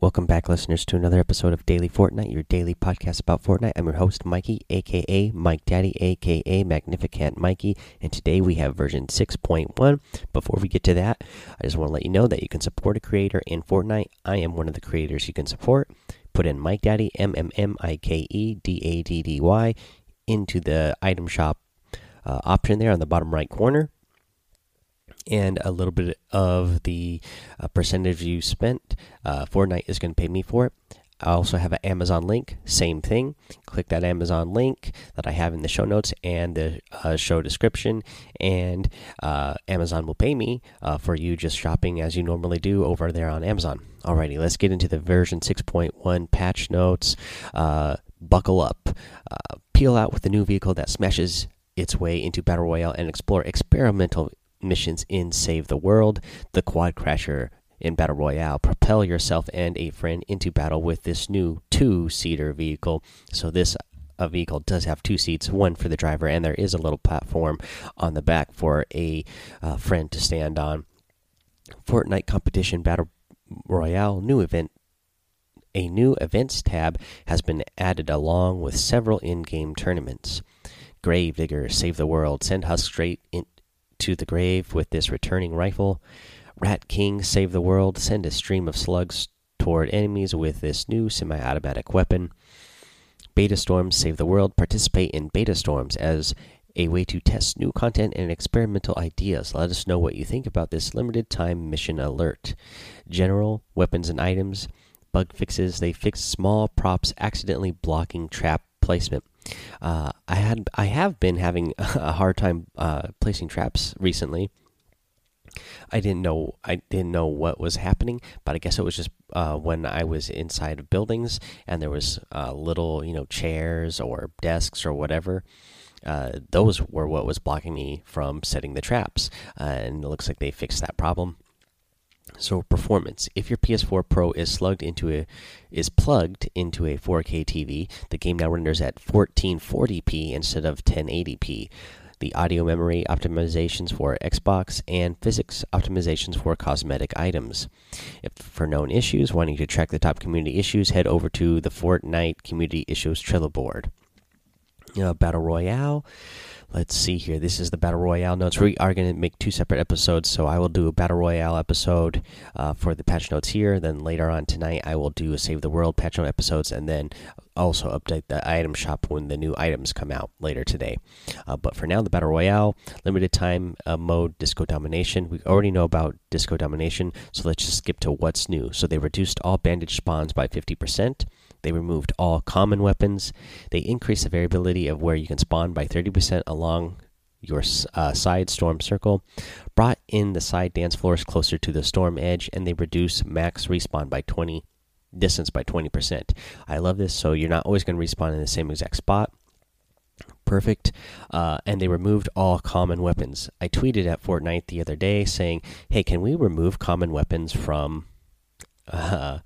Welcome back, listeners, to another episode of Daily Fortnite, your daily podcast about Fortnite. I'm your host, Mikey, aka Mike Daddy, aka Magnificent Mikey, and today we have version 6.1. Before we get to that, I just want to let you know that you can support a creator in Fortnite. I am one of the creators you can support. Put in Mike Daddy, M M M I K E D A D D Y, into the item shop uh, option there on the bottom right corner and a little bit of the uh, percentage you spent. Uh, Fortnite is going to pay me for it. I also have an Amazon link, same thing. Click that Amazon link that I have in the show notes and the uh, show description, and uh, Amazon will pay me uh, for you just shopping as you normally do over there on Amazon. Alrighty, let's get into the version 6.1 patch notes. Uh, buckle up, uh, peel out with the new vehicle that smashes its way into Battle Royale and explore experimental missions in Save the World, the Quad Crasher in Battle Royale. Propel yourself and a friend into battle with this new two seater vehicle. So, this vehicle does have two seats, one for the driver, and there is a little platform on the back for a uh, friend to stand on. Fortnite Competition Battle Royale new event. A new events tab has been added along with several in game tournaments. Gravedigger, Save the World, send Husk straight in, to the grave with this returning rifle. Rat King save the world. Send a stream of slugs toward enemies with this new semi automatic weapon. Beta Storms save the world. Participate in beta storms as a way to test new content and experimental ideas. Let us know what you think about this limited time mission alert. General weapons and items. Bug fixes. They fix small props accidentally blocking trap placement. Uh, I had I have been having a hard time uh, placing traps recently. I didn't know I didn't know what was happening, but I guess it was just uh, when I was inside of buildings and there was uh, little you know chairs or desks or whatever. Uh, those were what was blocking me from setting the traps, and it looks like they fixed that problem. So performance. If your PS4 Pro is slugged into a is plugged into a 4K TV, the game now renders at 1440p instead of 1080p. The audio memory optimizations for Xbox and physics optimizations for cosmetic items. If for known issues, wanting to track the top community issues, head over to the Fortnite Community Issues Trello board. Uh, Battle Royale let's see here. This is the battle royale notes. We are going to make two separate episodes, so I will do a battle royale episode uh, for the patch notes here. Then later on tonight, I will do a save the world patch note episodes, and then also update the item shop when the new items come out later today. Uh, but for now, the battle royale limited time uh, mode disco domination. We already know about disco domination, so let's just skip to what's new. So they reduced all bandage spawns by fifty percent. They removed all common weapons. They increased the variability of where you can spawn by 30% along your uh, side storm circle, brought in the side dance floors closer to the storm edge, and they reduce max respawn by 20 distance by 20%. I love this. So you're not always going to respawn in the same exact spot. Perfect. Uh, and they removed all common weapons. I tweeted at Fortnite the other day saying, "Hey, can we remove common weapons from uh,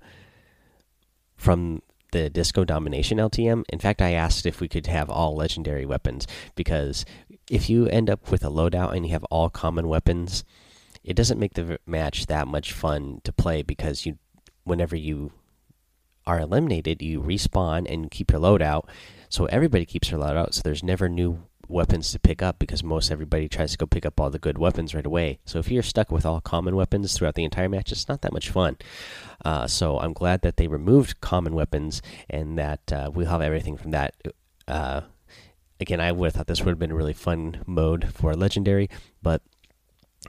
from the Disco Domination LTM. In fact, I asked if we could have all legendary weapons because if you end up with a loadout and you have all common weapons, it doesn't make the match that much fun to play because you, whenever you are eliminated, you respawn and keep your loadout. So everybody keeps their loadout. So there's never new weapons to pick up because most everybody tries to go pick up all the good weapons right away. So if you're stuck with all common weapons throughout the entire match, it's not that much fun. Uh, so I'm glad that they removed common weapons and that uh, we'll have everything from that. Uh, again, I would have thought this would have been a really fun mode for legendary, but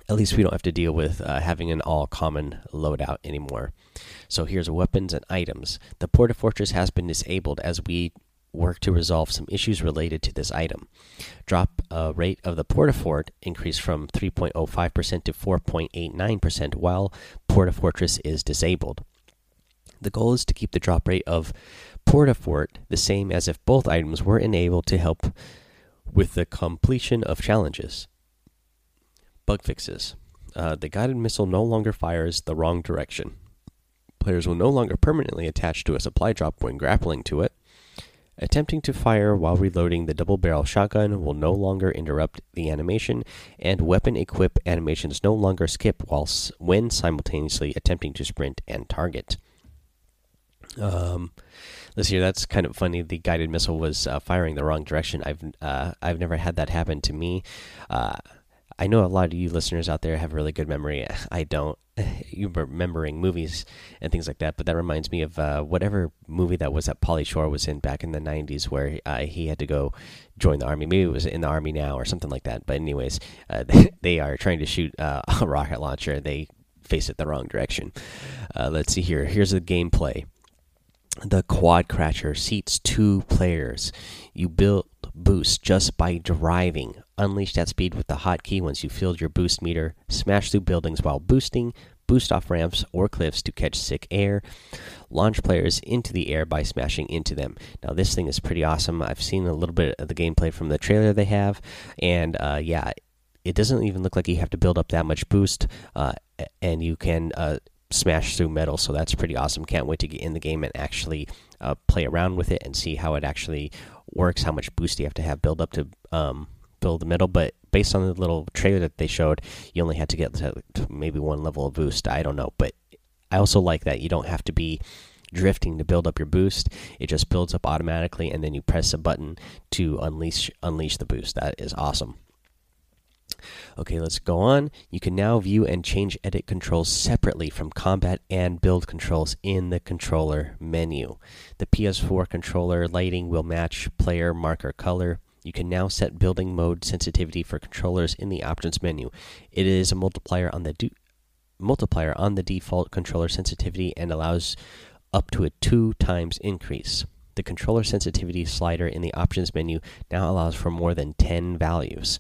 at least we don't have to deal with uh, having an all common loadout anymore. So here's weapons and items. The Porta Fortress has been disabled as we work to resolve some issues related to this item. Drop uh, rate of the Portafort increased from 3.05% to 4.89% while Portafortress is disabled. The goal is to keep the drop rate of Portafort the same as if both items were enabled to help with the completion of challenges. Bug fixes. Uh, the guided missile no longer fires the wrong direction. Players will no longer permanently attach to a supply drop when grappling to it. Attempting to fire while reloading the double barrel shotgun will no longer interrupt the animation, and weapon equip animations no longer skip while when simultaneously attempting to sprint and target. Um, let's see. That's kind of funny. The guided missile was uh, firing the wrong direction. I've uh, I've never had that happen to me. Uh, I know a lot of you listeners out there have a really good memory. I don't. You remembering movies and things like that, but that reminds me of uh, whatever movie that was that Pauly Shore was in back in the '90s, where uh, he had to go join the army. Maybe it was in the army now or something like that. But anyways, uh, they are trying to shoot uh, a rocket launcher. They face it the wrong direction. Uh, let's see here. Here's the gameplay. The Quad Crasher seats two players. You build boost just by driving. Unleash that speed with the hotkey once you filled your boost meter. Smash through buildings while boosting. Boost off ramps or cliffs to catch sick air. Launch players into the air by smashing into them. Now, this thing is pretty awesome. I've seen a little bit of the gameplay from the trailer they have, and uh, yeah, it doesn't even look like you have to build up that much boost, uh, and you can uh, smash through metal. So that's pretty awesome. Can't wait to get in the game and actually uh, play around with it and see how it actually works. How much boost you have to have build up to um, build the middle. But based on the little trailer that they showed, you only had to get to, to maybe one level of boost. I don't know, but I also like that you don't have to be drifting to build up your boost. It just builds up automatically, and then you press a button to unleash unleash the boost. That is awesome. Okay, let's go on. You can now view and change edit controls separately from combat and build controls in the controller menu. The PS4 controller lighting will match player marker color. You can now set building mode sensitivity for controllers in the options menu. It is a multiplier on the multiplier on the default controller sensitivity and allows up to a 2 times increase. The controller sensitivity slider in the options menu now allows for more than 10 values.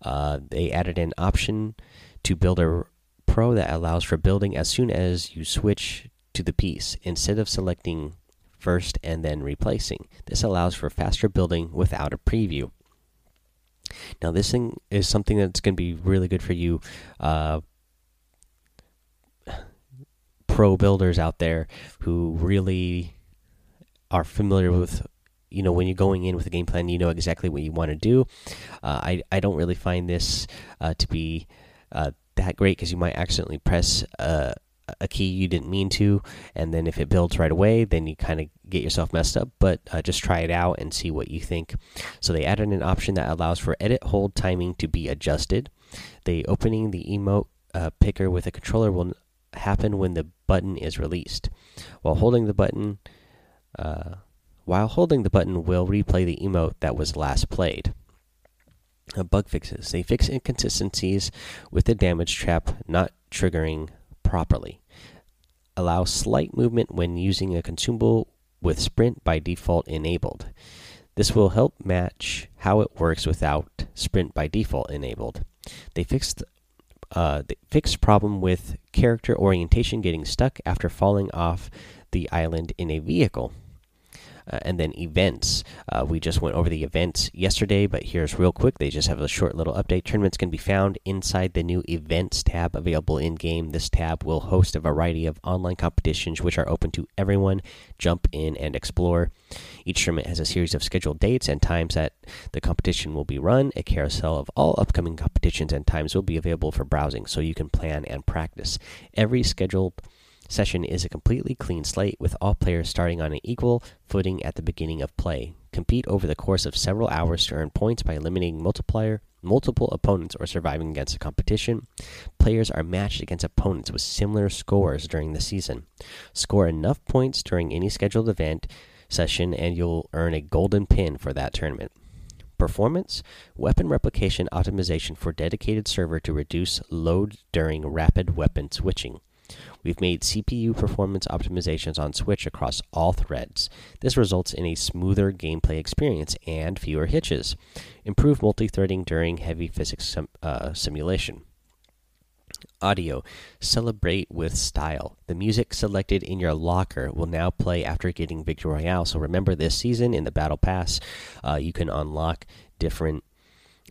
Uh, they added an option to Builder Pro that allows for building as soon as you switch to the piece instead of selecting first and then replacing. This allows for faster building without a preview. Now, this thing is something that's going to be really good for you, uh, pro builders out there who really are familiar with you know when you're going in with a game plan you know exactly what you want to do. Uh, I, I don't really find this uh, to be uh, that great because you might accidentally press a, a, key you didn't mean to and then if it builds right away then you kind of get yourself messed up. But uh, just try it out and see what you think. So they added an option that allows for edit hold timing to be adjusted. The opening the emote uh, picker with a controller will happen when the button is released. While holding the button uh, while holding the button will replay the emote that was last played. Uh, bug fixes. They fix inconsistencies with the damage trap not triggering properly. Allow slight movement when using a consumable with sprint by default enabled. This will help match how it works without sprint by default enabled. They fixed uh, the fixed problem with character orientation getting stuck after falling off the island in a vehicle. Uh, and then events. Uh, we just went over the events yesterday, but here's real quick. They just have a short little update. Tournaments can be found inside the new events tab available in game. This tab will host a variety of online competitions which are open to everyone. Jump in and explore. Each tournament has a series of scheduled dates and times that the competition will be run. A carousel of all upcoming competitions and times will be available for browsing so you can plan and practice. Every scheduled session is a completely clean slate with all players starting on an equal footing at the beginning of play. Compete over the course of several hours to earn points by eliminating multiplier multiple opponents or surviving against a competition. Players are matched against opponents with similar scores during the season. Score enough points during any scheduled event session and you'll earn a golden pin for that tournament. Performance Weapon replication optimization for dedicated server to reduce load during rapid weapon switching. We've made CPU performance optimizations on Switch across all threads. This results in a smoother gameplay experience and fewer hitches. Improve multi-threading during heavy physics sim uh, simulation. Audio. Celebrate with style. The music selected in your locker will now play after getting Victory Royale. So remember, this season in the Battle Pass, uh, you can unlock different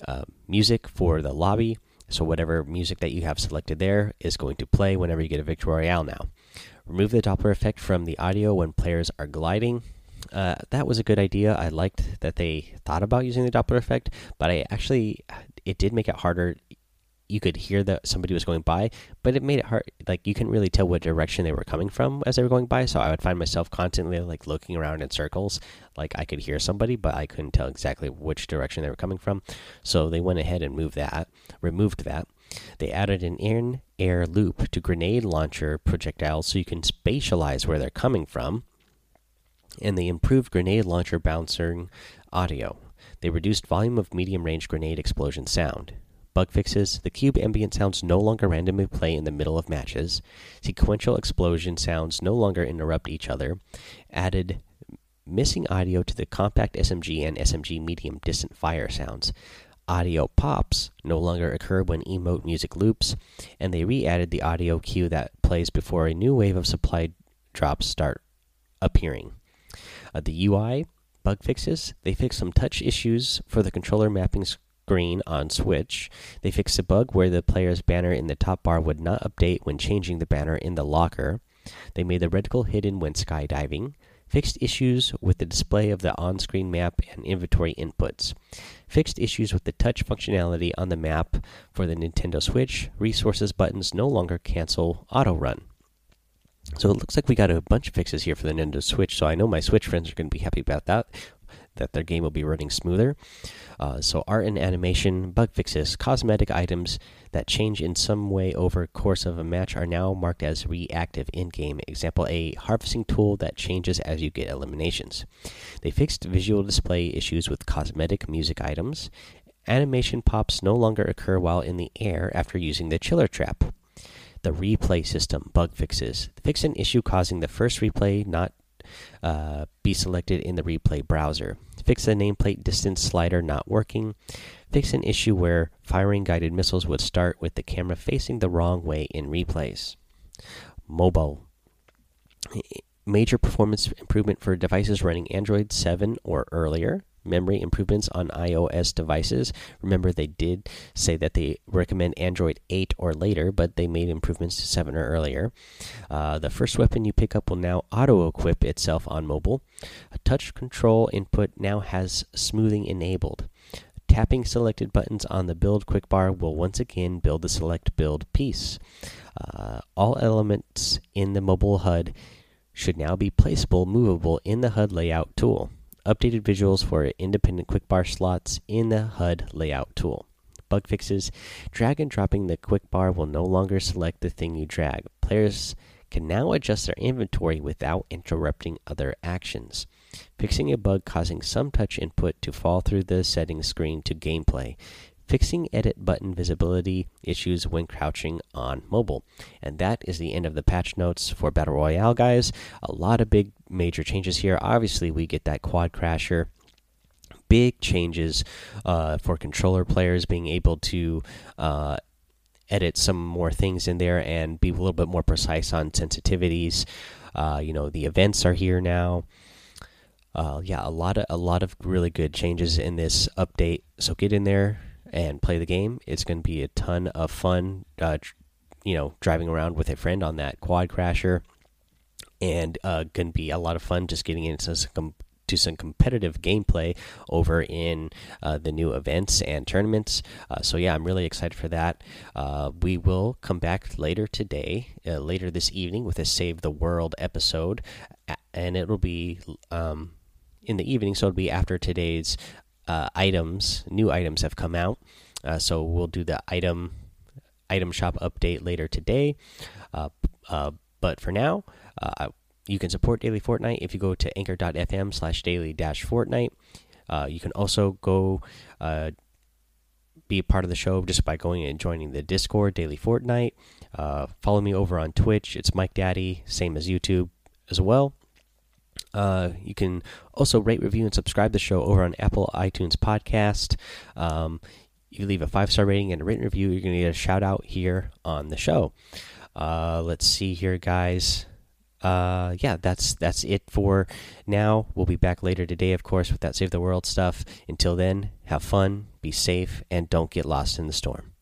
uh, music for the lobby so whatever music that you have selected there is going to play whenever you get a Victory Royale now. Remove the Doppler effect from the audio when players are gliding. Uh, that was a good idea. I liked that they thought about using the Doppler effect, but I actually, it did make it harder you could hear that somebody was going by, but it made it hard. Like you couldn't really tell what direction they were coming from as they were going by. So I would find myself constantly like looking around in circles. Like I could hear somebody, but I couldn't tell exactly which direction they were coming from. So they went ahead and moved that, removed that. They added an in air loop to grenade launcher projectiles so you can spatialize where they're coming from. And they improved grenade launcher bouncing audio. They reduced volume of medium range grenade explosion sound. Bug fixes the cube ambient sounds no longer randomly play in the middle of matches. Sequential explosion sounds no longer interrupt each other. Added missing audio to the compact SMG and SMG medium distant fire sounds. Audio pops no longer occur when emote music loops, and they re added the audio cue that plays before a new wave of supply drops start appearing. Uh, the UI bug fixes they fixed some touch issues for the controller mapping screen on Switch. They fixed a bug where the player's banner in the top bar would not update when changing the banner in the locker. They made the reticle hidden when skydiving. Fixed issues with the display of the on screen map and inventory inputs. Fixed issues with the touch functionality on the map for the Nintendo Switch. Resources buttons no longer cancel auto run. So it looks like we got a bunch of fixes here for the Nintendo Switch. So I know my Switch friends are going to be happy about that that their game will be running smoother. Uh, so, art and animation, bug fixes, cosmetic items that change in some way over course of a match are now marked as reactive in game. Example: a harvesting tool that changes as you get eliminations. They fixed visual display issues with cosmetic music items. Animation pops no longer occur while in the air after using the chiller trap. The replay system bug fixes. Fix an issue causing the first replay not uh, be selected in the replay browser. Fix the nameplate distance slider not working. Fix an issue where firing guided missiles would start with the camera facing the wrong way in replays. Mobile. Major performance improvement for devices running Android 7 or earlier memory improvements on iOS devices. Remember, they did say that they recommend Android 8 or later, but they made improvements to 7 or earlier. Uh, the first weapon you pick up will now auto equip itself on mobile. A touch control input now has smoothing enabled. Tapping selected buttons on the build quick bar will once again build the select build piece. Uh, all elements in the mobile HUD should now be placeable, movable in the HUD layout tool updated visuals for independent quick bar slots in the HUD layout tool. Bug fixes drag and dropping the quick bar will no longer select the thing you drag. Players can now adjust their inventory without interrupting other actions. Fixing a bug causing some touch input to fall through the settings screen to gameplay fixing edit button visibility issues when crouching on mobile. And that is the end of the patch notes for Battle Royale, guys. A lot of big major changes here. Obviously, we get that quad crasher. Big changes uh, for controller players being able to uh, edit some more things in there and be a little bit more precise on sensitivities. Uh, you know, the events are here now. Uh, yeah, a lot of a lot of really good changes in this update. So get in there, and play the game. It's going to be a ton of fun, uh, you know, driving around with a friend on that quad crasher, and uh, going to be a lot of fun just getting into some to some competitive gameplay over in uh, the new events and tournaments. Uh, so yeah, I'm really excited for that. Uh, we will come back later today, uh, later this evening, with a Save the World episode, and it'll be um, in the evening, so it'll be after today's uh, items, new items have come out. Uh, so we'll do the item item shop update later today. Uh, uh but for now, uh, you can support Daily Fortnite if you go to anchor.fm slash daily dash Fortnite. Uh, you can also go be a part of the show just by going and joining the Discord Daily Fortnite. follow me over on Twitch. It's Mike Daddy, same as YouTube as well. Uh, you can also rate, review, and subscribe the show over on Apple iTunes Podcast. Um, you leave a five star rating and a written review, you're going to get a shout out here on the show. Uh, let's see here, guys. Uh, yeah, that's that's it for now. We'll be back later today, of course, with that Save the World stuff. Until then, have fun, be safe, and don't get lost in the storm.